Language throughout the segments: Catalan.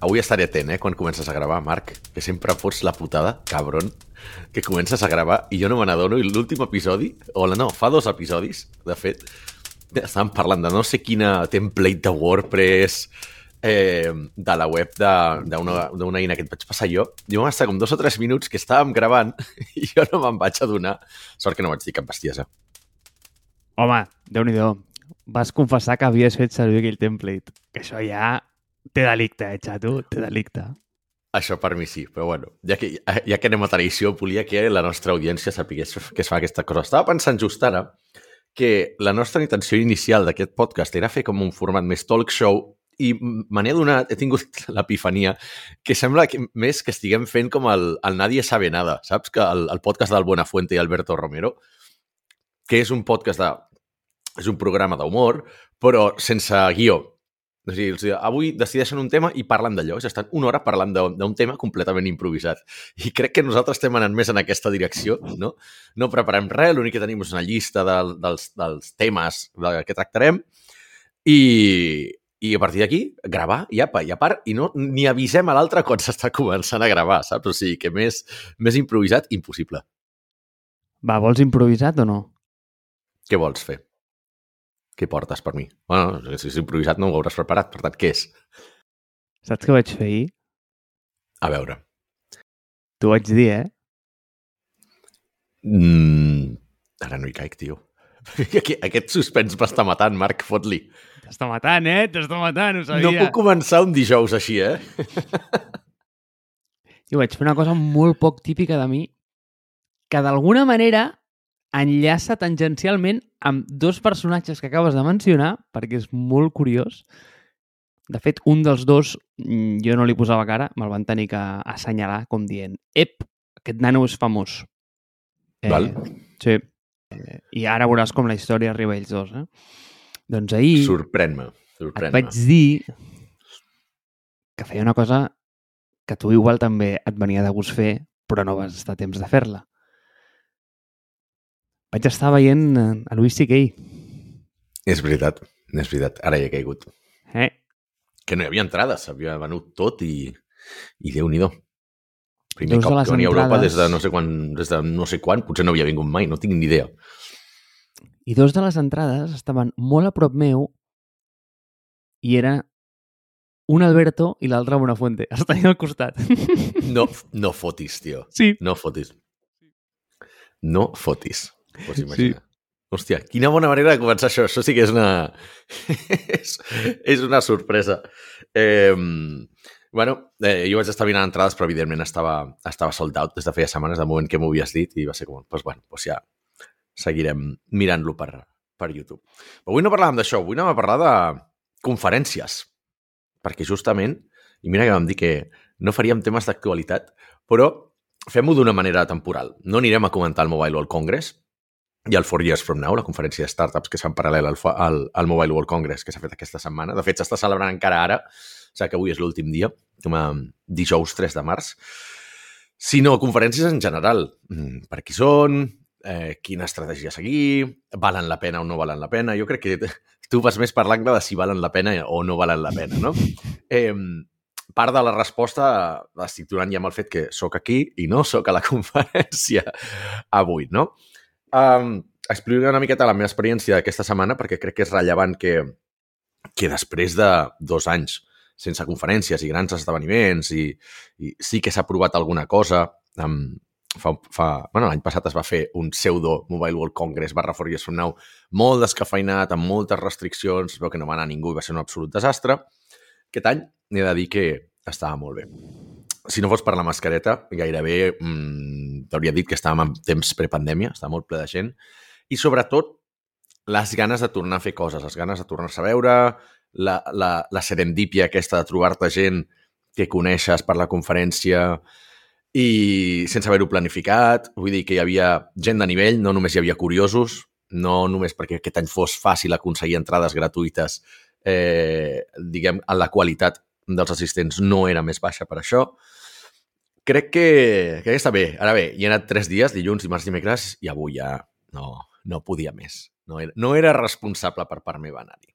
avui estaré atent, eh, quan comences a gravar, Marc, que sempre fots la putada, cabron, que comences a gravar i jo no me n'adono i l'últim episodi, o no, fa dos episodis, de fet, estàvem parlant de no sé quina template de WordPress, eh, de la web d'una eina que et vaig passar jo, i vam estar com dos o tres minuts que estàvem gravant i jo no me'n vaig adonar. Sort que no vaig dir cap bestiesa. Home, déu nhi Vas confessar que havies fet servir aquell template. Que això ja té delicte, eh, xato? Té delicte. Això per mi sí, però bueno, ja que, ja que anem a tradició, volia que la nostra audiència sapigués que es fa aquesta cosa. Estava pensant just ara que la nostra intenció inicial d'aquest podcast era fer com un format més talk show i me n'he adonat, he tingut l'epifania, que sembla que més que estiguem fent com el, el Nadie sabe nada, saps? Que el, el podcast del Buenafuente i Alberto Romero, que és un podcast de... és un programa d'humor, però sense guió. O sigui, o sigui, avui decideixen un tema i parlen d'allò. Estan una hora parlant d'un tema completament improvisat. I crec que nosaltres estem anant més en aquesta direcció, no? No preparem res, l'únic que tenim és una llista de, dels, dels temes de, que tractarem i, i a partir d'aquí, gravar, i apa, i a part, i no ni avisem a l'altre quan s'està començant a gravar, saps? O sigui, que més, més improvisat, impossible. Va, vols improvisat o no? Què vols fer? Què portes per mi? Bueno, si és improvisat no ho hauràs preparat, per tant, què és? Saps què vaig fer ahir? A veure. T'ho vaig dir, eh? Mm, ara no hi caic, tio. Aquest suspens m'està matant, Marc, fot-li. T'està matant, eh? T'està matant, ho sabia. No puc començar un dijous així, eh? Jo vaig fer una cosa molt poc típica de mi, que d'alguna manera enllaça tangencialment amb dos personatges que acabes de mencionar, perquè és molt curiós. De fet, un dels dos, mm, jo no li posava cara, me'l van tenir que assenyalar com dient «Ep, aquest nano és famós». Eh, Val. Sí. Eh, I ara veuràs com la història arriba a ells dos, eh? Doncs ahir... Sorprèn-me, sorprèn-me. Et vaig dir que feia una cosa que tu igual també et venia de gust fer, però no vas estar temps de fer-la. Vaig estar veient eh, a Louis C.K. És veritat, és veritat. Ara hi he caigut. Eh? Que no hi havia entrades, s'havia venut tot i, i Déu-n'hi-do. Primer Dos cop que venia a Europa des de no sé quan, des de no sé quan, potser no havia vingut mai, no tinc ni idea. I dos de les entrades estaven molt a prop meu i era un Alberto i l'altre Bonafuente. Estaven al costat. No, no fotis, tio. Sí. No fotis. No fotis. Pots imaginar. Sí. Hòstia, quina bona manera de començar això. Això sí que és una... és, és una sorpresa. Eh, bueno, eh, jo vaig estar mirant entrades, però evidentment estava, estava sold out des de feia setmanes, del moment que m'ho havies dit, i va ser com, doncs bueno, doncs ja, seguirem mirant-lo per, per YouTube. Però avui no parlàvem d'això, avui anem a parlar de conferències. Perquè justament, i mira que vam dir que no faríem temes d'actualitat, però fem-ho d'una manera temporal. No anirem a comentar el Mobile World Congress i el Four Years From Now, la conferència de startups que es fa en paral·lel al, al, al Mobile World Congress que s'ha fet aquesta setmana. De fet, s'està celebrant encara ara, o sigui que avui és l'últim dia, com a dijous 3 de març, sinó conferències en general. Mm, per qui són, eh, quina estratègia seguir, valen la pena o no valen la pena. Jo crec que tu vas més per l'angle de si valen la pena o no valen la pena, no? Eh, part de la resposta l'estic donant ja amb el fet que sóc aquí i no sóc a la conferència avui, no? Um, explicaré una miqueta la meva experiència d'aquesta setmana perquè crec que és rellevant que, que després de dos anys sense conferències i grans esdeveniments i, i sí que s'ha provat alguna cosa, um, fa, fa, bueno, l'any passat es va fer un pseudo Mobile World Congress barra For Years From Now molt descafeinat, amb moltes restriccions, veu que no va anar ningú i va ser un absolut desastre. Aquest any he de dir que estava molt bé. Si no fos per la mascareta, gairebé mmm, t'hauria dit que estàvem en temps prepandèmia, estava molt ple de gent, i sobretot les ganes de tornar a fer coses, les ganes de tornar-se a veure, la, la, la serendípia aquesta de trobar-te gent que coneixes per la conferència, i sense haver-ho planificat, vull dir que hi havia gent de nivell, no només hi havia curiosos, no només perquè aquest any fos fàcil aconseguir entrades gratuïtes, eh, diguem, en la qualitat dels assistents no era més baixa per això. Crec que, crec que està bé. Ara bé, hi he anat tres dies, dilluns, dimarts, dimecres, i avui ja no, no podia més. No era, no era responsable per part meva anar-hi.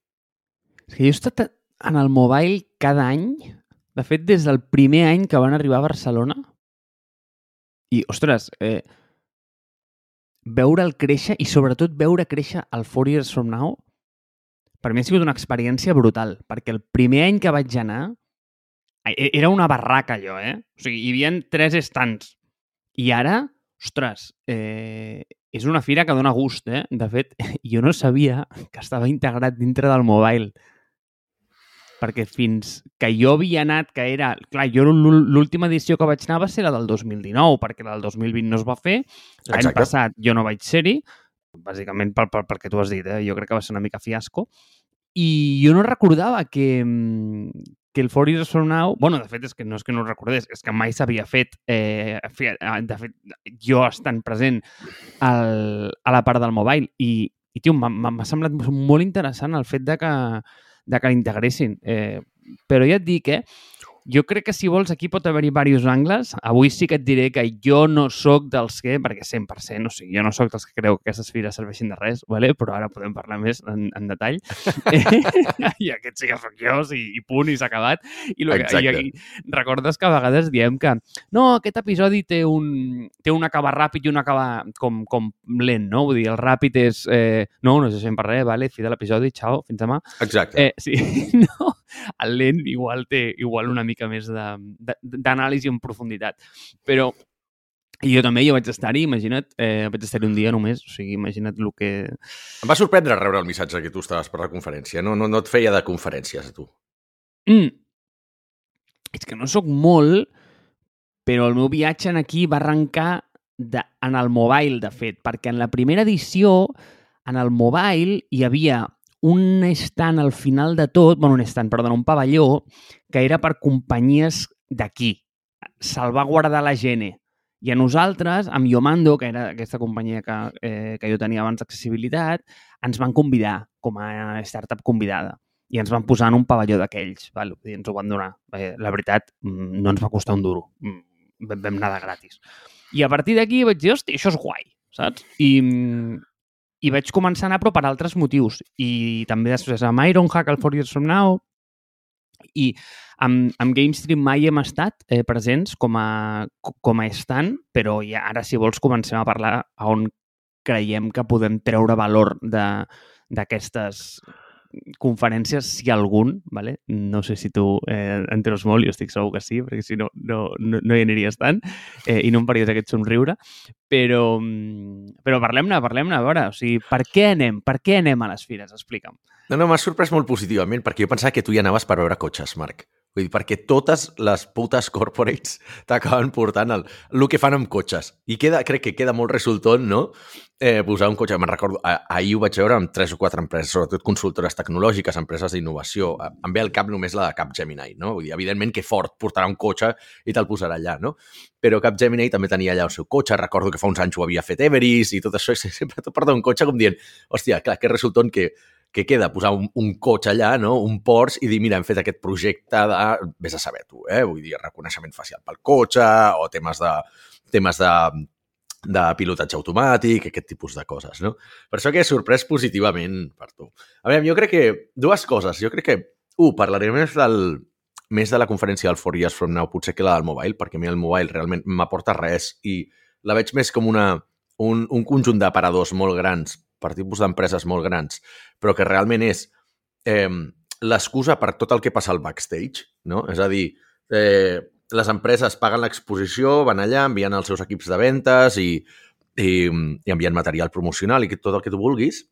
És que jo he estat en el mobile cada any De fet, des del primer any que van arribar a Barcelona, i, ostres, eh, veure'l créixer i sobretot veure créixer el Four Years From Now, per mi ha sigut una experiència brutal, perquè el primer any que vaig anar e, era una barraca allò, eh? O sigui, hi havia tres estants. I ara, ostres, eh, és una fira que dona gust, eh? De fet, jo no sabia que estava integrat dintre del mobile perquè fins que jo havia anat, que era... Clar, jo l'última edició que vaig anar va ser la del 2019, perquè la del 2020 no es va fer. L'any passat jo no vaig ser-hi, bàsicament pel, pel, pel que tu has dit, eh? jo crec que va ser una mica fiasco. I jo no recordava que, que el For Years From Now... bueno, de fet, és que no és que no ho recordés, és que mai s'havia fet... Eh, de fet, jo estant present al, a la part del mobile i, i tio, m'ha semblat molt interessant el fet de que de que l'integressin. Eh, però ja et dic, eh, jo crec que si vols aquí pot haver-hi diversos angles. Avui sí que et diré que jo no sóc dels que, perquè 100%, o sigui, jo no sóc dels que creu que aquestes fires serveixin de res, vale? però ara podem parlar més en, en detall. I aquest sí que sóc jo, i, i punt, i s'ha acabat. I, lo que, i, i recordes que a vegades diem que no, aquest episodi té un, té un acabar ràpid i un acabar com, com lent, no? Vull dir, el ràpid és... Eh, no, no sé per res, vale? fi de l'episodi, xao, fins demà. Exacte. Eh, sí, no, el lent igual té igual una mica més d'anàlisi en profunditat. Però i jo també, jo vaig estar-hi, imagina't, eh, vaig estar-hi un dia només, o sigui, imagina't el que... Em va sorprendre rebre el missatge que tu estaves per la conferència, no, no, no et feia de conferències, a tu. Mm. És que no sóc molt, però el meu viatge en aquí va arrencar de, en el mobile, de fet, perquè en la primera edició, en el mobile, hi havia un estant al final de tot, bueno, un estant, perdona, un pavelló, que era per companyies d'aquí, salvaguardar la gent. I a nosaltres, amb Yomando, que era aquesta companyia que, eh, que jo tenia abans d'accessibilitat, ens van convidar com a startup convidada i ens van posar en un pavelló d'aquells. I ens ho van donar. Eh, la veritat, mm, no ens va costar un duro. Mm, vam, anar de gratis. I a partir d'aquí vaig dir, hosti, això és guai, saps? I, mm, i vaig començar a anar però per altres motius. I també després amb Ironhack, el Four Years From Now, i amb, amb GameStream mai hem estat eh, presents com a, com a stand, però ja ara, si vols, comencem a parlar a on creiem que podem treure valor d'aquestes conferències, si algun, vale? no sé si tu eh, en treus molt, jo estic segur que sí, perquè si no, no, no, no hi aniries tant, eh, i no em faries aquest somriure, però, mm, però parlem-ne, parlem-ne, a veure, o sigui, per què anem? Per què anem a les fires? Explica'm. No, no, m'ha sorprès molt positivament, perquè jo pensava que tu hi anaves per veure cotxes, Marc. Vull dir, perquè totes les putes corporates t'acaben portant el, el que fan amb cotxes. I queda, crec que queda molt resultant, no?, eh, posar un cotxe. Me'n recordo, ahir ho vaig veure amb tres o quatre empreses, sobretot consultores tecnològiques, empreses d'innovació. Em ve al cap només la de Capgemini, no? Vull dir, evidentment que Ford portarà un cotxe i te'l posarà allà, no? Però Capgemini també tenia allà el seu cotxe. Recordo que fa uns anys ho havia fet Everest i tot això, i sempre tot porta un cotxe com dient, hòstia, clar, que resultant que que queda posar un, un cotxe allà, no? un Porsche, i dir, mira, hem fet aquest projecte de... Vés a saber tu, eh? Vull dir, reconeixement facial pel cotxe o temes de, temes de, de pilotatge automàtic, aquest tipus de coses, no? Per això que he sorprès positivament per tu. A veure, jo crec que dues coses. Jo crec que, un, parlaré més del, més de la conferència del Four Years From Now, potser que la del mobile, perquè a mi el mobile realment m'aporta res i la veig més com una, un, un conjunt d'aparadors molt grans per tipus d'empreses molt grans, però que realment és eh, l'excusa per tot el que passa al backstage, no? És a dir, eh, les empreses paguen l'exposició, van allà, envien els seus equips de ventes i, i, i envien material promocional i tot el que tu vulguis,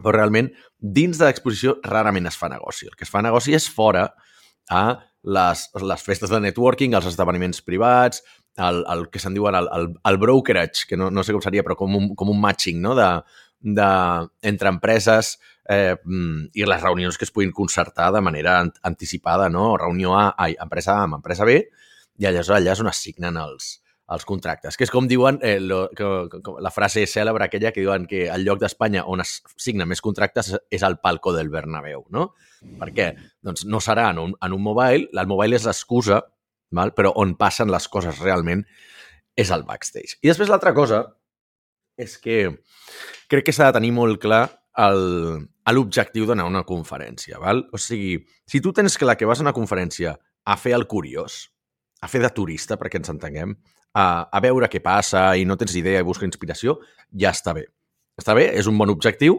però realment dins de l'exposició rarament es fa negoci. El que es fa negoci és fora a les, les festes de networking, els esdeveniments privats, el, el que se'n diuen el, el, el brokerage, que no, no sé com seria, però com un, com un matching no? de, de, entre empreses eh, mm, i les reunions que es puguin concertar de manera anticipada, no? Reunió A, ai, empresa A amb empresa B, i aleshores allà és on es signen els, els contractes. Que és com diuen, eh, lo, que, que, la frase cèlebre aquella que diuen que el lloc d'Espanya on es signen més contractes és el palco del Bernabéu, no? Per què? Doncs no serà en un, en un mobile, el mobile és l'excusa, però on passen les coses realment és el backstage. I després l'altra cosa és que crec que s'ha de tenir molt clar l'objectiu d'anar a una conferència. Val? O sigui, si tu tens clar que vas a una conferència a fer el curiós, a fer de turista, perquè ens entenguem, a, a veure què passa i no tens idea i busca inspiració, ja està bé. Està bé, és un bon objectiu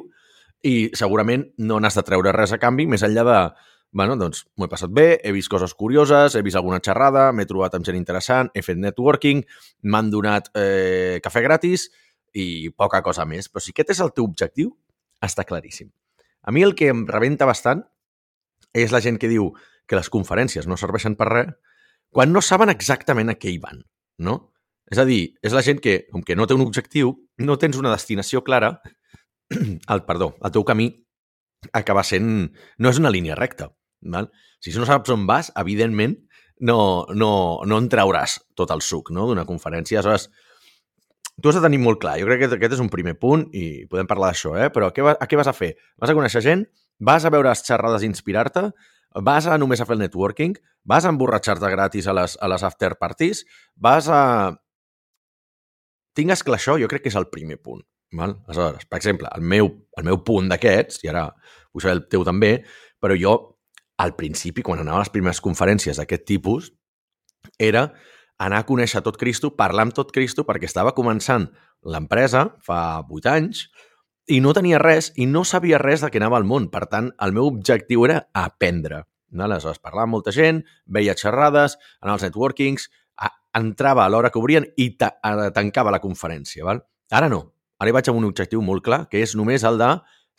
i segurament no n'has de treure res a canvi més enllà de, bueno, doncs m'ho he passat bé, he vist coses curioses, he vist alguna xerrada, m'he trobat amb gent interessant, he fet networking, m'han donat eh, cafè gratis i poca cosa més. Però si aquest és el teu objectiu, està claríssim. A mi el que em rebenta bastant és la gent que diu que les conferències no serveixen per res quan no saben exactament a què hi van, no? És a dir, és la gent que, com que no té un objectiu, no tens una destinació clara, el, perdó, el teu camí acaba sent... no és una línia recta. Val? Si no saps on vas, evidentment, no, no, no en trauràs tot el suc no? d'una conferència. Aleshores, tu has de tenir molt clar. Jo crec que aquest és un primer punt i podem parlar d'això, eh? però què, va, a què vas a fer? Vas a conèixer gent? Vas a veure les xerrades i inspirar-te? Vas a només a fer el networking? Vas a emborratxar-te gratis a les, a les after parties? Vas a... Tingues clar això, jo crec que és el primer punt. Val? Aleshores, per exemple, el meu, el meu punt d'aquests, i ara vull saber el teu també, però jo, al principi, quan anava a les primeres conferències d'aquest tipus, era anar a conèixer tot Cristo, parlar amb tot Cristo, perquè estava començant l'empresa fa 8 anys i no tenia res i no sabia res de què anava al món. Per tant, el meu objectiu era aprendre. Aleshores, parlava amb molta gent, veia xerrades, anava als networkings, entrava a l'hora que obrien i ta tancava la conferència. Val? Ara no. Ara hi vaig amb un objectiu molt clar, que és només el de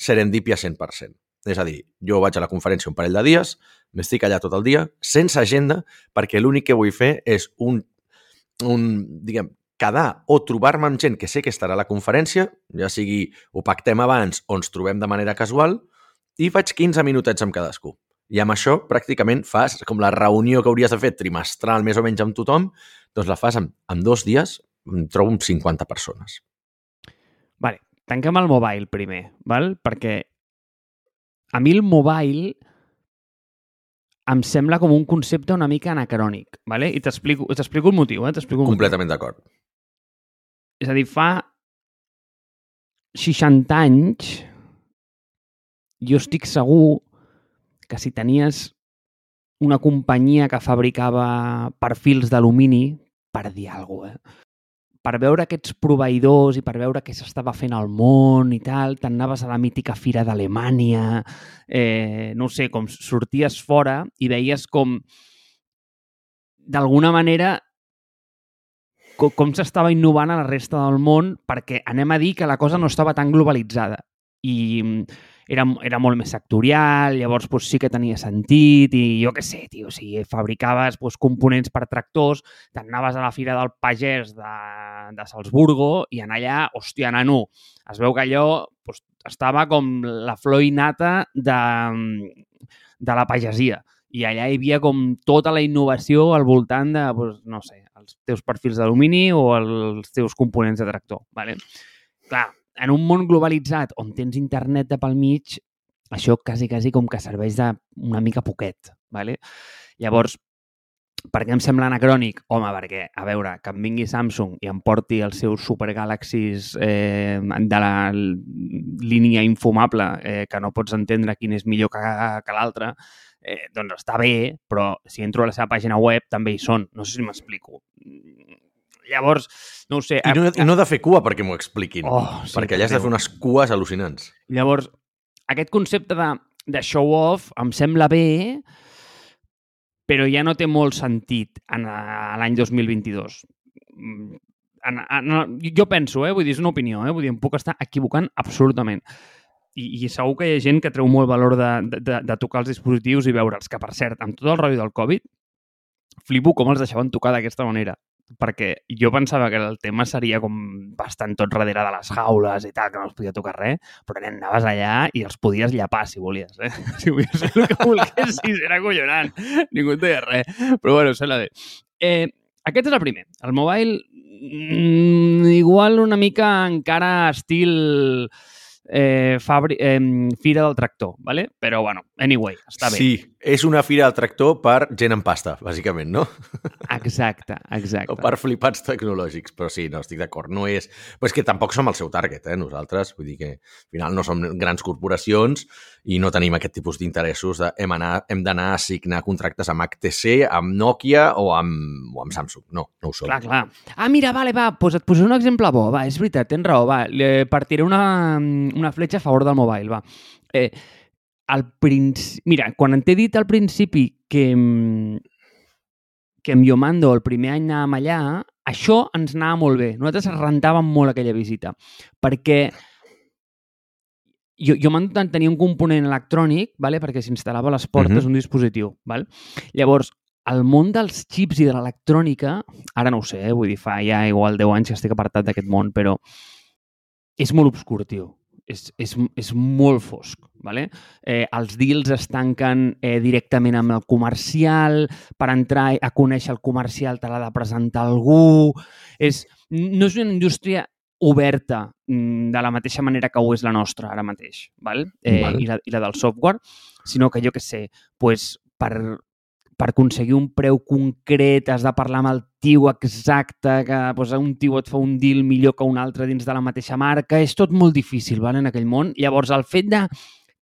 serendipia 100%. És a dir, jo vaig a la conferència un parell de dies, m'estic allà tot el dia, sense agenda, perquè l'únic que vull fer és un un, diguem, quedar o trobar-me amb gent que sé que estarà a la conferència, ja sigui ho pactem abans o ens trobem de manera casual, i faig 15 minutets amb cadascú. I amb això pràcticament fas com la reunió que hauries de fer trimestral més o menys amb tothom, doncs la fas en, en dos dies, trobo amb 50 persones. Vale, tanquem el mobile primer, val? perquè a mi el mobile em sembla com un concepte una mica anacrònic, ¿vale? i t'explico el motiu. Eh? un Completament d'acord. És a dir, fa 60 anys jo estic segur que si tenies una companyia que fabricava perfils d'alumini, per dir alguna cosa, eh? Per veure aquests proveïdors i per veure què s'estava fent al món i tal, t'anaves a la mítica fira d'Alemanya, eh, no sé, com sorties fora i veies com d'alguna manera com, com s'estava innovant a la resta del món perquè anem a dir que la cosa no estava tan globalitzada. I era, era molt més sectorial, llavors pues, sí que tenia sentit i jo què sé, tio, si fabricaves pues, components per tractors, t'anaves a la fira del pagès de, de Salzburgo i en allà, hòstia, nano, es veu que allò pues, estava com la flor innata de, de la pagesia i allà hi havia com tota la innovació al voltant de, pues, no sé, els teus perfils d'alumini o els teus components de tractor. Vale? Clar, en un món globalitzat on tens internet de pel mig, això quasi, quasi com que serveix de una mica poquet. ¿vale? Llavors, per què em sembla anacrònic? Home, perquè, a veure, que em vingui Samsung i em porti els seus Super Galaxies eh, de la línia infumable, eh, que no pots entendre quin és millor que, que l'altre, eh, doncs està bé, però si entro a la seva pàgina web també hi són. No sé si m'explico. Llavors, no ho sé... I no, i no de fer cua perquè m'ho expliquin, oh, sí, perquè allà has de fer unes cues al·lucinants. Llavors, aquest concepte de, de show-off em sembla bé, però ja no té molt sentit en, l'any 2022. Mm, en, en, jo penso, eh, vull dir, és una opinió, eh, vull dir, em puc estar equivocant absolutament. I, i segur que hi ha gent que treu molt valor de, de, de tocar els dispositius i veure'ls, que per cert, amb tot el rotllo del Covid, flipo com els deixaven tocar d'aquesta manera perquè jo pensava que el tema seria com bastant tot darrere de les jaules i tal, que no els podia tocar res, però nen, anaves allà i els podies llapar, si volies, eh? Si volies fer el que volguessis, era collonant. Ningú et deia res. Però bueno, se la de... Eh, aquest és el primer. El mobile, mm, igual una mica encara estil eh, fabri eh, fira del tractor, ¿vale? Però, bueno, anyway, està bé. Sí, és una fira del tractor per gent en pasta, bàsicament, no? Exacte, exacte. O per flipats tecnològics, però sí, no, estic d'acord, no és... Però és que tampoc som el seu target, eh, nosaltres, vull dir que al final no som grans corporacions i no tenim aquest tipus d'interessos de hem, anar, hem d'anar a signar contractes amb HTC, amb Nokia o amb, o amb Samsung. No, no ho som. Clar, clar. Ah, mira, vale, va, pues et posaré un exemple bo. Va, és veritat, tens raó, va. Le partiré una, una fletxa a favor del mobile, va. Eh, al principi... Mira, quan t'he dit al principi que, que amb Yomando el primer any anàvem allà, això ens anava molt bé. Nosaltres rentàvem molt aquella visita, perquè jo, jo tenia un component electrònic, vale? perquè s'instal·lava a les portes uh -huh. un dispositiu. Val? Llavors, el món dels xips i de l'electrònica, ara no ho sé, eh? vull dir, fa ja igual 10 anys que estic apartat d'aquest món, però és molt obscur, tio. És, és, és molt fosc. Vale? Eh, els deals es tanquen eh, directament amb el comercial, per entrar a conèixer el comercial te l'ha de presentar algú... És, no és una indústria oberta mm, de la mateixa manera que ho és la nostra ara mateix, val? Eh, val. I, la, i la del software, sinó que jo que sé, pues, per, per aconseguir un preu concret has de parlar amb el tio exacte, que pues, un tio et fa un deal millor que un altre dins de la mateixa marca, és tot molt difícil val, en aquell món. Llavors, el fet de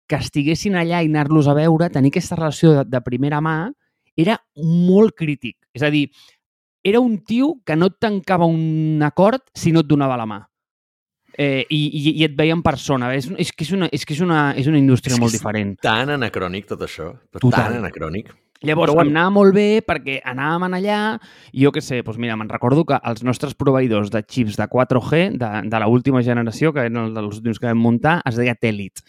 que estiguessin allà i anar-los a veure, tenir aquesta relació de, de primera mà, era molt crític. És a dir, era un tio que no et tancava un acord si no et donava la mà eh, i, i, i et veia en persona. És, és, que és, una, és que és una, és una indústria és molt diferent. tan anacrònic tot això, Total. tan anacrònic. Llavors, bueno. em anava molt bé perquè anàvem allà i jo què sé, doncs mira, me'n recordo que els nostres proveïdors de xips de 4G, de, de l'última generació, que eren els últims que vam muntar, es deia Telit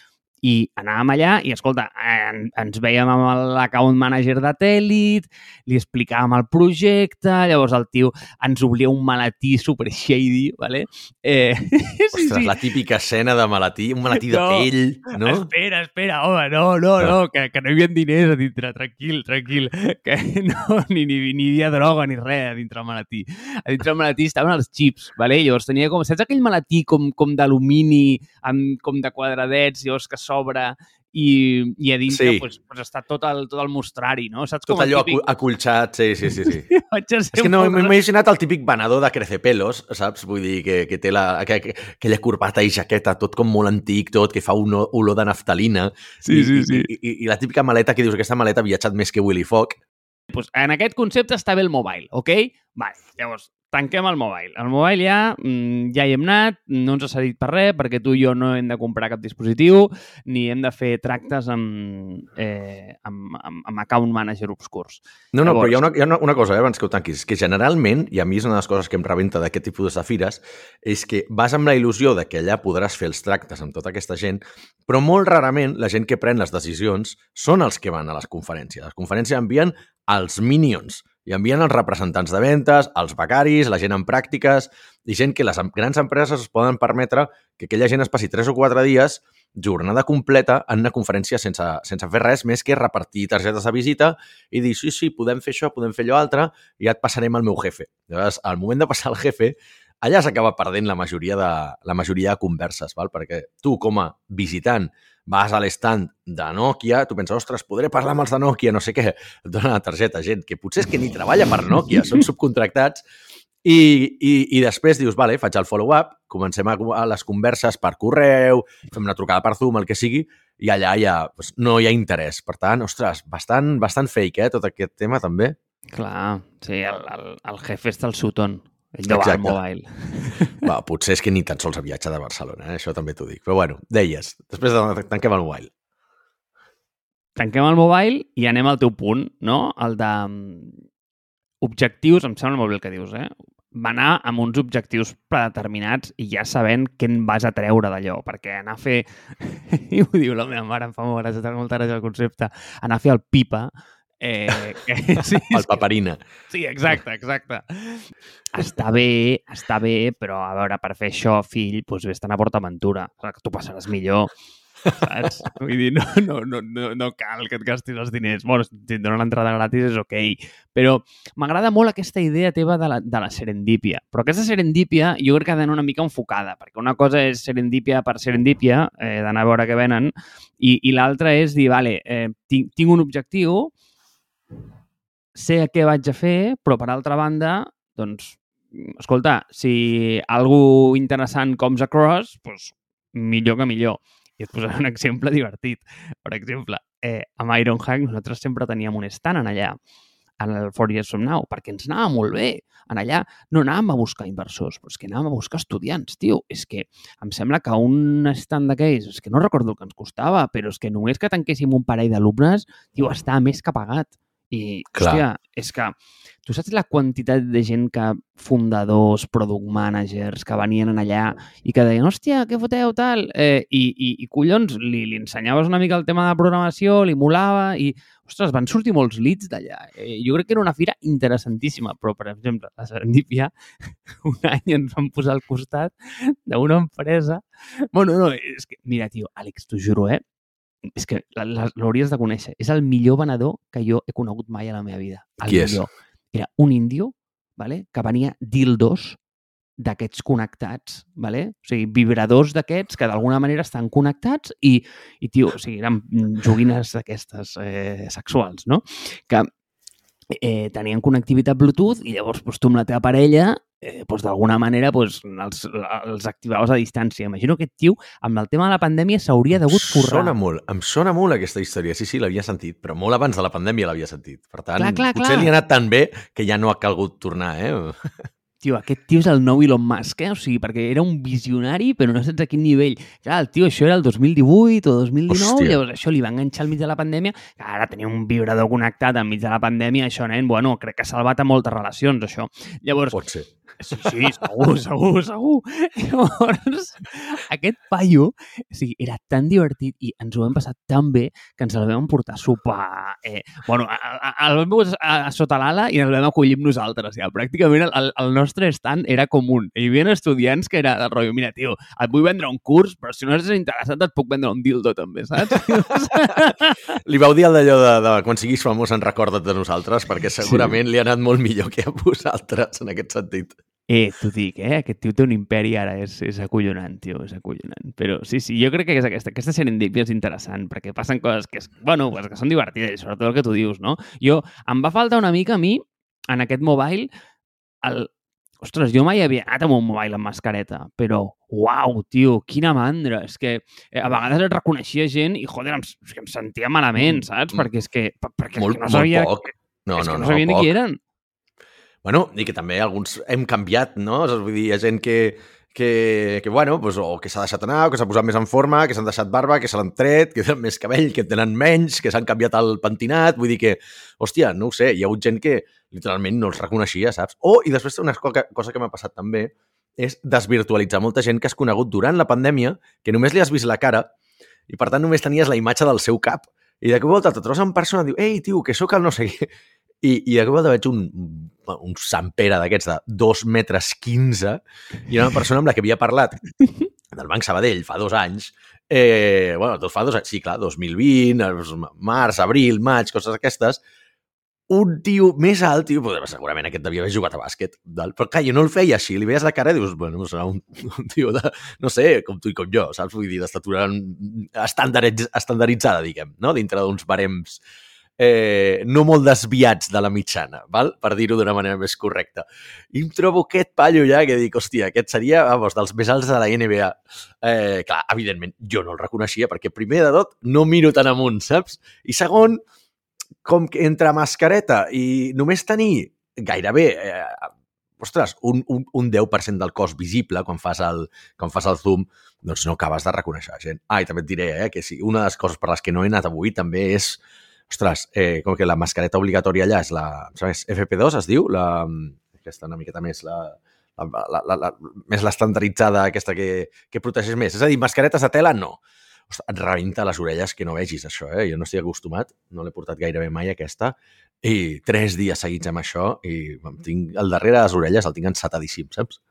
i anàvem allà i, escolta, en, ens veiem amb l'account manager de Telit, li explicàvem el projecte, llavors el tio ens oblia un malatí super shady, ¿vale? Eh, Ostres, sí, sí. la típica escena de malatí, un malatí no, de pell, no? Espera, espera, home, no, no, no, no que, que no hi havia diners a dintre, tranquil, tranquil, que no, ni, ni, ni hi havia droga ni res a dintre el malatí. A dintre el malatí estaven els xips, ¿vale? llavors tenia com, saps aquell malatí com, com d'alumini, com de quadradets, llavors que sobre i, i a dintre sí. pues, pues està tot el, tot el mostrari, no? Saps tot com allò típic... acolxat, sí, sí, sí. sí. és que no m'he imaginat el típic venedor de crecepelos, saps? Vull dir, que, que té la, que, que, aquella corbata i jaqueta, tot com molt antic, tot, que fa un olor de naftalina. Sí, i, sí, sí. I, i, I la típica maleta que dius, aquesta maleta ha viatjat més que Willy Fogg. Pues en aquest concepte està bé el mobile, ok? Vale. Llavors, tanquem el mobile. El mobile ja, mm, ja hi hem anat, no ens ha cedit per res, perquè tu i jo no hem de comprar cap dispositiu, ni hem de fer tractes amb, eh, amb, amb, amb account manager obscurs. No, no, Llavors... però hi ha, una, hi ha una, una cosa, eh, abans que ho tanquis, que generalment, i a mi és una de les coses que em rebenta d'aquest tipus de fires, és que vas amb la il·lusió de que allà podràs fer els tractes amb tota aquesta gent, però molt rarament la gent que pren les decisions són els que van a les conferències. Les conferències envien els minions, i envien els representants de ventes, els becaris, la gent en pràctiques i gent que les grans empreses es poden permetre que aquella gent es passi 3 o 4 dies jornada completa en una conferència sense, sense fer res més que repartir targetes de visita i dir, sí, sí, podem fer això, podem fer allò altre i ja et passarem al meu jefe. Llavors, al moment de passar al jefe, allà s'acaba perdent la majoria de, la majoria de converses, val? perquè tu, com a visitant, vas a l'estand de Nokia, tu penses, ostres, podré parlar amb els de Nokia, no sé què, et dona la targeta, gent que potser és que ni treballa per Nokia, són subcontractats, i, i, i després dius, vale, faig el follow-up, comencem a, a les converses per correu, fem una trucada per Zoom, el que sigui, i allà ja doncs, no hi ha interès. Per tant, ostres, bastant, bastant fake, eh, tot aquest tema també. Clar, sí, el, el, el jefe està al Sutton. Ell deu al mobile. Va, potser és que ni tan sols ha viatjat de Barcelona, eh? això també t'ho dic. Però bueno, deies, després de, tanquem el mobile. Tanquem el mobile i anem al teu punt, no? El de mm, objectius, em sembla molt bé el que dius, eh? Va anar amb uns objectius predeterminats i ja sabent què en vas a treure d'allò, perquè anar a fer... I ho diu la meva mare, em fa molt gràcia, molta gràcia el concepte. Anar a fer el pipa Eh, que, sí, el paperina. Sí, exacte, exacte. Està bé, està bé, però a veure, per fer això, fill, doncs vés a PortAventura. Tu passaràs millor, saps? Vull dir, no, no, no, no, no cal que et gastis els diners. Bueno, si et donen l'entrada gratis és ok, però m'agrada molt aquesta idea teva de la, de la serendípia. Però aquesta serendípia jo crec que ha d'anar una mica enfocada, perquè una cosa és serendípia per serendípia, eh, d'anar a veure què venen, i, i l'altra és dir, vale, eh, tinc, tinc un objectiu, sé què vaig a fer, però per altra banda, doncs, escolta, si algú interessant comes across, doncs millor que millor. I et posaré un exemple divertit. Per exemple, eh, amb Ironhack nosaltres sempre teníem un stand en allà en el Four Years From Now, perquè ens anava molt bé. En allà no anàvem a buscar inversors, però és que anàvem a buscar estudiants, tio. És que em sembla que un stand d'aquells, és que no recordo el que ens costava, però és que només que tanquéssim un parell d'alumnes, tio, està més que pagat. I, Clar. hòstia, és que tu saps la quantitat de gent que, fundadors, product managers, que venien en allà i que deien, hòstia, què foteu, tal? Eh, i, i, I collons, li, li ensenyaves una mica el tema de programació, li molava i, ostres, van sortir molts leads d'allà. Eh, jo crec que era una fira interessantíssima, però, per exemple, a Serendipia un any ens van posar al costat d'una empresa... Bueno, no, és que, mira, tio, Àlex, t'ho juro, eh? És que l'hauries de conèixer. És el millor venedor que jo he conegut mai a la meva vida. El Qui millor. és? Era un índio vale? que venia dildos d'aquests connectats, vale? o sigui, vibradors d'aquests que d'alguna manera estan connectats i, i tio, o sigui, eren joguines d'aquestes eh, sexuals, no? Que eh, tenien connectivitat Bluetooth i llavors doncs, tu amb la teva parella eh, doncs, d'alguna manera doncs, els, els activaves a distància. Imagino que aquest tio, amb el tema de la pandèmia, s'hauria degut currar. Sona molt, em sona molt aquesta història. Sí, sí, l'havia sentit, però molt abans de la pandèmia l'havia sentit. Per tant, clar, clar, potser clar. li ha anat tan bé que ja no ha calgut tornar, eh? Tio, aquest tio és el nou Elon Musk, eh? O sigui, perquè era un visionari, però no saps a quin nivell. Clar, el tio, això era el 2018 o 2019, Hòstia. llavors això li va enganxar al mig de la pandèmia, ara tenia un vibrador connectat enmig de la pandèmia, això, nen, bueno, crec que ha salvat a moltes relacions, això. Llavors, Pot ser. Sí, sí, segur, segur, segur. Llavors, aquest paio, o sigui, era tan divertit i ens ho vam passar tan bé que ens el vam portar a sopar. Eh, bueno, el vam posar a, a, sota l'ala i ens el vam acollir amb nosaltres. Ja. Pràcticament el, el nostre stand era comú. Hi havia estudiants que era del rotllo, mira, tio, et vull vendre un curs, però si no estàs interessat et puc vendre un dildo també, saps? Li vau dir d'allò de, de quan siguis famós en recorda't de nosaltres, perquè segurament sí. li ha anat molt millor que a vosaltres en aquest sentit. Eh, t'ho dic, eh? Aquest tio té un imperi ara, és, és acollonant, tio, és acollonant. Però sí, sí, jo crec que és aquesta, aquesta serendipia és interessant, perquè passen coses que, és, bueno, pues, que són divertides, sobretot el que tu dius, no? Jo, em va faltar una mica a mi, en aquest mobile, el... Ostres, jo mai havia anat amb un mobile amb mascareta, però, uau, tio, quina mandra. És que eh, a vegades et reconeixia gent i, joder, em, em sentia malament, saps? Mm. Perquè és que, perquè molt, és que no sabia... Molt poc. No, és no, que no, no sabia ni qui eren. Bueno, i que també alguns hem canviat, no? Vull dir, hi ha gent que, que, que bueno, pues, o que s'ha deixat anar, o que s'ha posat més en forma, que s'han deixat barba, que se l'han tret, que tenen més cabell, que tenen menys, que s'han canviat el pentinat, vull dir que, hòstia, no ho sé, hi ha hagut gent que literalment no els reconeixia, saps? O, i després una cosa que m'ha passat també, és desvirtualitzar molta gent que has conegut durant la pandèmia, que només li has vist la cara, i per tant només tenies la imatge del seu cap. I de cop volta te trobes en persona diu, ei, tio, que sóc el no sé què. I, i de cop volta veig un, un Sant Pere d'aquests de 2 metres 15 i una persona amb la que havia parlat del Banc Sabadell fa dos anys, eh, bueno, dos fa dos anys, sí, clar, 2020, març, abril, maig, coses aquestes, un tio més alt, tio, segurament aquest devia haver jugat a bàsquet, del, però clar, jo no el feia així, li veies la cara i dius, bueno, serà un, un tio de, no sé, com tu i com jo, saps? Vull dir, d'estatura estandarditzada, diguem, no? Dintre d'uns barems eh, no molt desviats de la mitjana, val? per dir-ho d'una manera més correcta. I em trobo aquest pallo ja que dic, hòstia, aquest seria, vamos, dels més alts de la NBA. Eh, clar, evidentment, jo no el reconeixia, perquè primer de tot no miro tan amunt, saps? I segon, com que entre mascareta i només tenir gairebé eh, ostres, un, un, un 10% del cos visible quan fas, el, quan fas el zoom, doncs no acabes de reconèixer la gent. Ah, i també et diré eh, que sí, una de les coses per les que no he anat avui també és, ostres, eh, com que la mascareta obligatòria allà és la, és FP2, es diu, la, aquesta una miqueta més, la, la, la, la, la, més l'estandarditzada aquesta que, que protegeix més. És a dir, mascaretes de tela, no. Ostres, et rebenta les orelles que no vegis això, eh? Jo no estic acostumat, no l'he portat gairebé mai aquesta, i tres dies seguits amb això i tinc, al darrere de les orelles el tinc ensatadíssim, saps?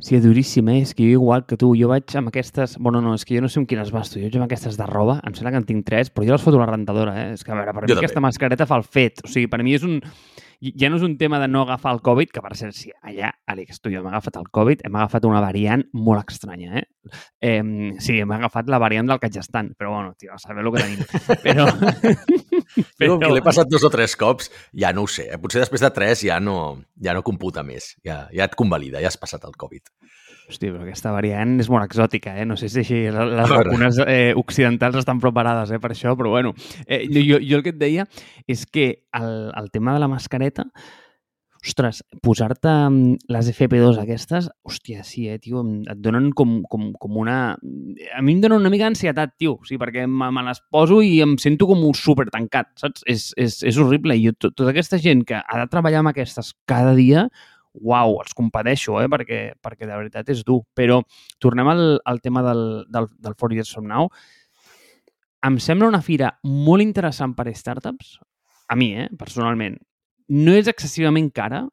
Sí, duríssim, eh? És que jo igual que tu, jo vaig amb aquestes... Bueno, no, és que jo no sé amb quines vas tu. Jo vaig amb aquestes de roba, em sembla que en tinc tres, però jo les foto a la rentadora, eh? És que, a veure, per jo mi també. aquesta mascareta fa el fet. O sigui, per mi és un ja no és un tema de no agafar el Covid, que per cert, si allà, Àlex, tu i jo hem agafat el Covid, hem agafat una variant molt estranya, eh? eh sí, hem agafat la variant del Kajastan, però bueno, tio, a saber el que tenim. Però... però... que l'he passat dos o tres cops, ja no ho sé. Eh? Potser després de tres ja no, ja no computa més. Ja, ja et convalida, ja has passat el Covid. Hosti, però aquesta variant és molt exòtica, eh? No sé si així les vacunes eh, occidentals estan preparades eh, per això, però bueno. Eh, jo, jo el que et deia és que el, el tema de la mascareta ostres, posar-te mm, les FP2 aquestes, hòstia, sí, eh, tio, et donen com, com, com una... A mi em donen una mica d'ansietat, tio, sí, perquè me, me les poso i em sento com un super tancat, saps? És, és, és horrible. I tot, tota aquesta gent que ha de treballar amb aquestes cada dia, uau, els compadeixo, eh? perquè, perquè de veritat és dur. Però tornem al, al tema del, del, del 4 Years From Now. Em sembla una fira molt interessant per a startups, a mi, eh, personalment no és excessivament cara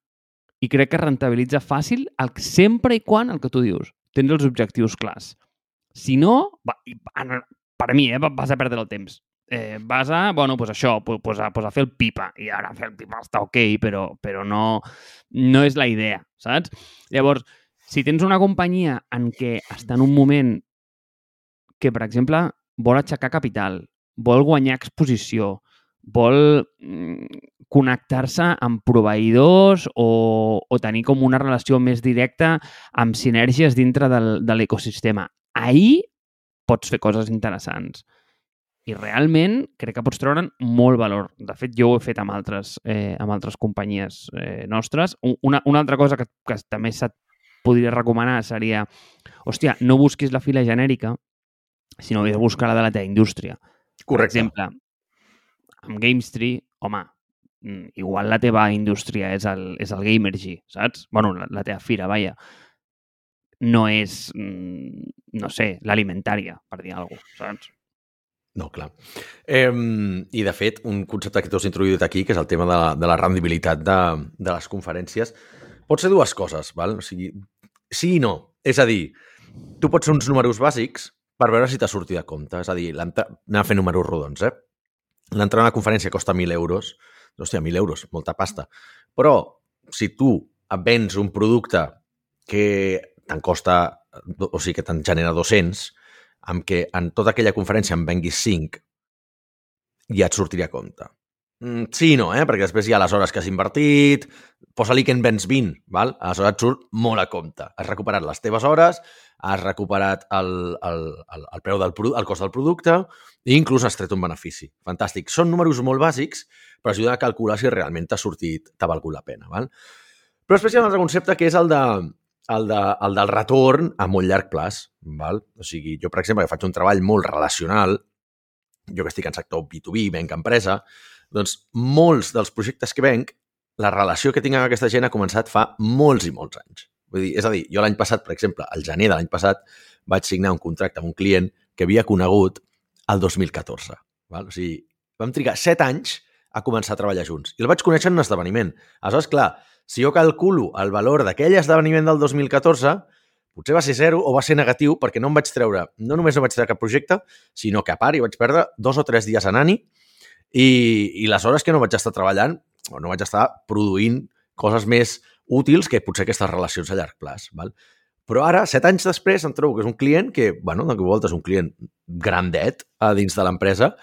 i crec que rentabilitza fàcil el, sempre i quan el que tu dius. Tens els objectius clars. Si no, va, per a mi, eh, vas a perdre el temps. Eh, vas a, bueno, pues això, pues, a, pues a fer el pipa. I ara fer el pipa està ok, però, però no, no és la idea, saps? Llavors, si tens una companyia en què està en un moment que, per exemple, vol aixecar capital, vol guanyar exposició, vol mm, connectar-se amb proveïdors o, o tenir com una relació més directa amb sinergies dintre del, de l'ecosistema. Ahir pots fer coses interessants. I realment crec que pots treure'n molt valor. De fet, jo ho he fet amb altres, eh, amb altres companyies eh, nostres. Una, una altra cosa que, que també se't podria recomanar seria hòstia, no busquis la fila genèrica, sinó que busca la de la teva indústria. Correcte. Per exemple, amb GameStree, home, mm, igual la teva indústria és el, és el Gamergy, saps? bueno, la, la teva fira, vaja. No és, mm, no sé, l'alimentària, per dir alguna cosa, saps? No, clar. Eh, I, de fet, un concepte que tu has introduït aquí, que és el tema de la, de la rendibilitat de, de les conferències, pot ser dues coses, val? O sigui, sí i no. És a dir, tu pots fer uns números bàsics per veure si t'ha sortit de compte. És a dir, anar a fer números rodons, eh? l'entrar a una conferència costa 1.000 euros, hòstia, 1.000 euros, molta pasta. Però si tu vens un producte que te'n costa, o sigui, que te'n genera 200, amb què en tota aquella conferència en venguis 5, ja et sortiria a compte. Mm, sí no, eh? perquè després hi ha les hores que has invertit, posa-li que en vens 20, val? aleshores et surt molt a compte. Has recuperat les teves hores, has recuperat el, el, el, el preu del el cost del producte i inclús has tret un benefici. Fantàstic. Són números molt bàsics, però ajuden a calcular si realment t'ha sortit, t'ha valgut la pena. Val? Però després hi ha un altre concepte que és el, de, el, de, el del retorn a molt llarg plaç. Val? O sigui, jo, per exemple, que faig un treball molt relacional, jo que estic en sector B2B, venc empresa, doncs molts dels projectes que venc, la relació que tinc amb aquesta gent ha començat fa molts i molts anys. Vull dir, és a dir, jo l'any passat, per exemple, al gener de l'any passat, vaig signar un contracte amb un client que havia conegut el 2014. Val? O sigui, vam trigar set anys a començar a treballar junts. I el vaig conèixer en un esdeveniment. Aleshores, clar, si jo calculo el valor d'aquell esdeveniment del 2014, potser va ser zero o va ser negatiu perquè no em vaig treure, no només no vaig treure cap projecte, sinó que a part hi vaig perdre dos o tres dies anant-hi i, i les hores que no vaig estar treballant o no vaig estar produint coses més útils que potser aquestes relacions a llarg plaç. Val? Però ara, set anys després, em trobo que és un client que, bueno, de volta és un client grandet a dins de l'empresa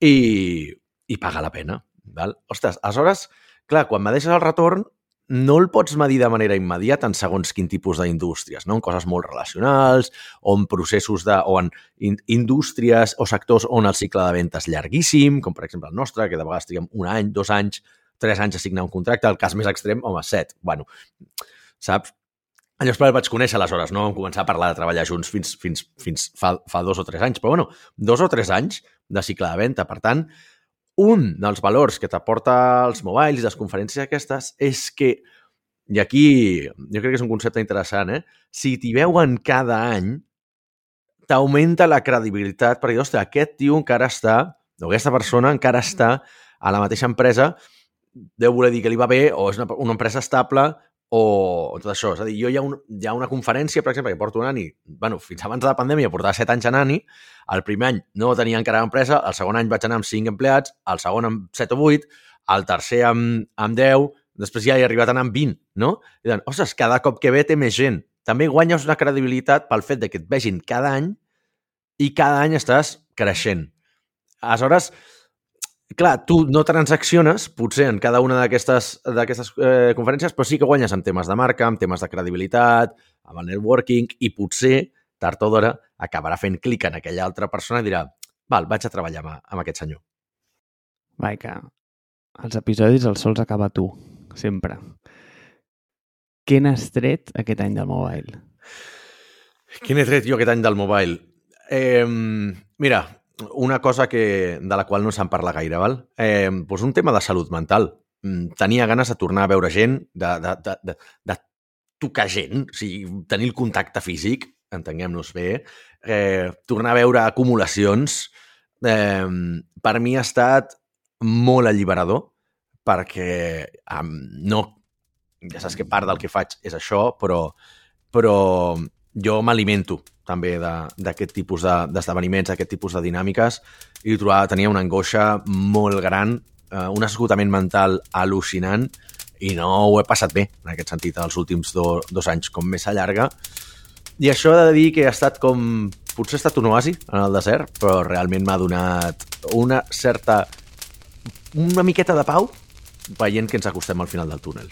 i, i paga la pena. Val? Ostres, aleshores, clar, quan me deixes el retorn, no el pots medir de manera immediata en segons quin tipus d'indústries, no? en coses molt relacionals, o en processos de, o en in, indústries o sectors on el cicle de venda és llarguíssim, com per exemple el nostre, que de vegades triguem un any, dos anys, tres anys a signar un contracte, el cas més extrem, home, set. Bueno, saps? Llavors el vaig conèixer aleshores, no vam començar a parlar de treballar junts fins, fins, fins fa, fa dos o tres anys, però bueno, dos o tres anys de cicle de venda. Per tant, un dels valors que t'aporta els mobiles i les conferències aquestes és que, i aquí jo crec que és un concepte interessant, eh? si t'hi veuen cada any, t'augmenta la credibilitat perquè, ostres, aquest tio encara està, o aquesta persona encara està a la mateixa empresa deu voler dir que li va bé o és una, una empresa estable o, tot això. És a dir, jo hi ha, un, hi ha una conferència, per exemple, que porto un any, bueno, fins abans de la pandèmia portava set anys anant-hi, el primer any no tenia encara empresa, el segon any vaig anar amb cinc empleats, el segon amb set o vuit, el tercer amb, amb deu, després ja he arribat a anar amb 20, no? I diuen, ostres, cada cop que ve té més gent. També guanyes una credibilitat pel fet de que et vegin cada any i cada any estàs creixent. Aleshores, clar, tu no transacciones, potser en cada una d'aquestes eh, conferències, però sí que guanyes en temes de marca, en temes de credibilitat, amb el networking, i potser, tard o d'hora, acabarà fent clic en aquella altra persona i dirà val, vaig a treballar amb, amb aquest senyor. Vai, que els episodis els sols acaba tu, sempre. Què n'has tret aquest any del mobile? Què n'he tret jo aquest any del mobile? Eh, mira, una cosa que, de la qual no se'n parla gaire, val? Eh, doncs un tema de salut mental. Mm, tenia ganes de tornar a veure gent, de, de, de, de, de tocar gent, o sigui, tenir el contacte físic, entenguem-nos bé, eh, tornar a veure acumulacions, eh, per mi ha estat molt alliberador, perquè eh, no... Ja saps que part del que faig és això, però, però jo m'alimento també d'aquest tipus d'esdeveniments, de, d'aquest tipus de dinàmiques, i trobava, tenia una angoixa molt gran, eh, un esgotament mental al·lucinant, i no ho he passat bé, en aquest sentit, els últims do, dos anys, com més s'allarga. I això he de dir que ha estat com... Potser ha estat un oasi en el desert, però realment m'ha donat una certa... una miqueta de pau veient que ens acostem al final del túnel.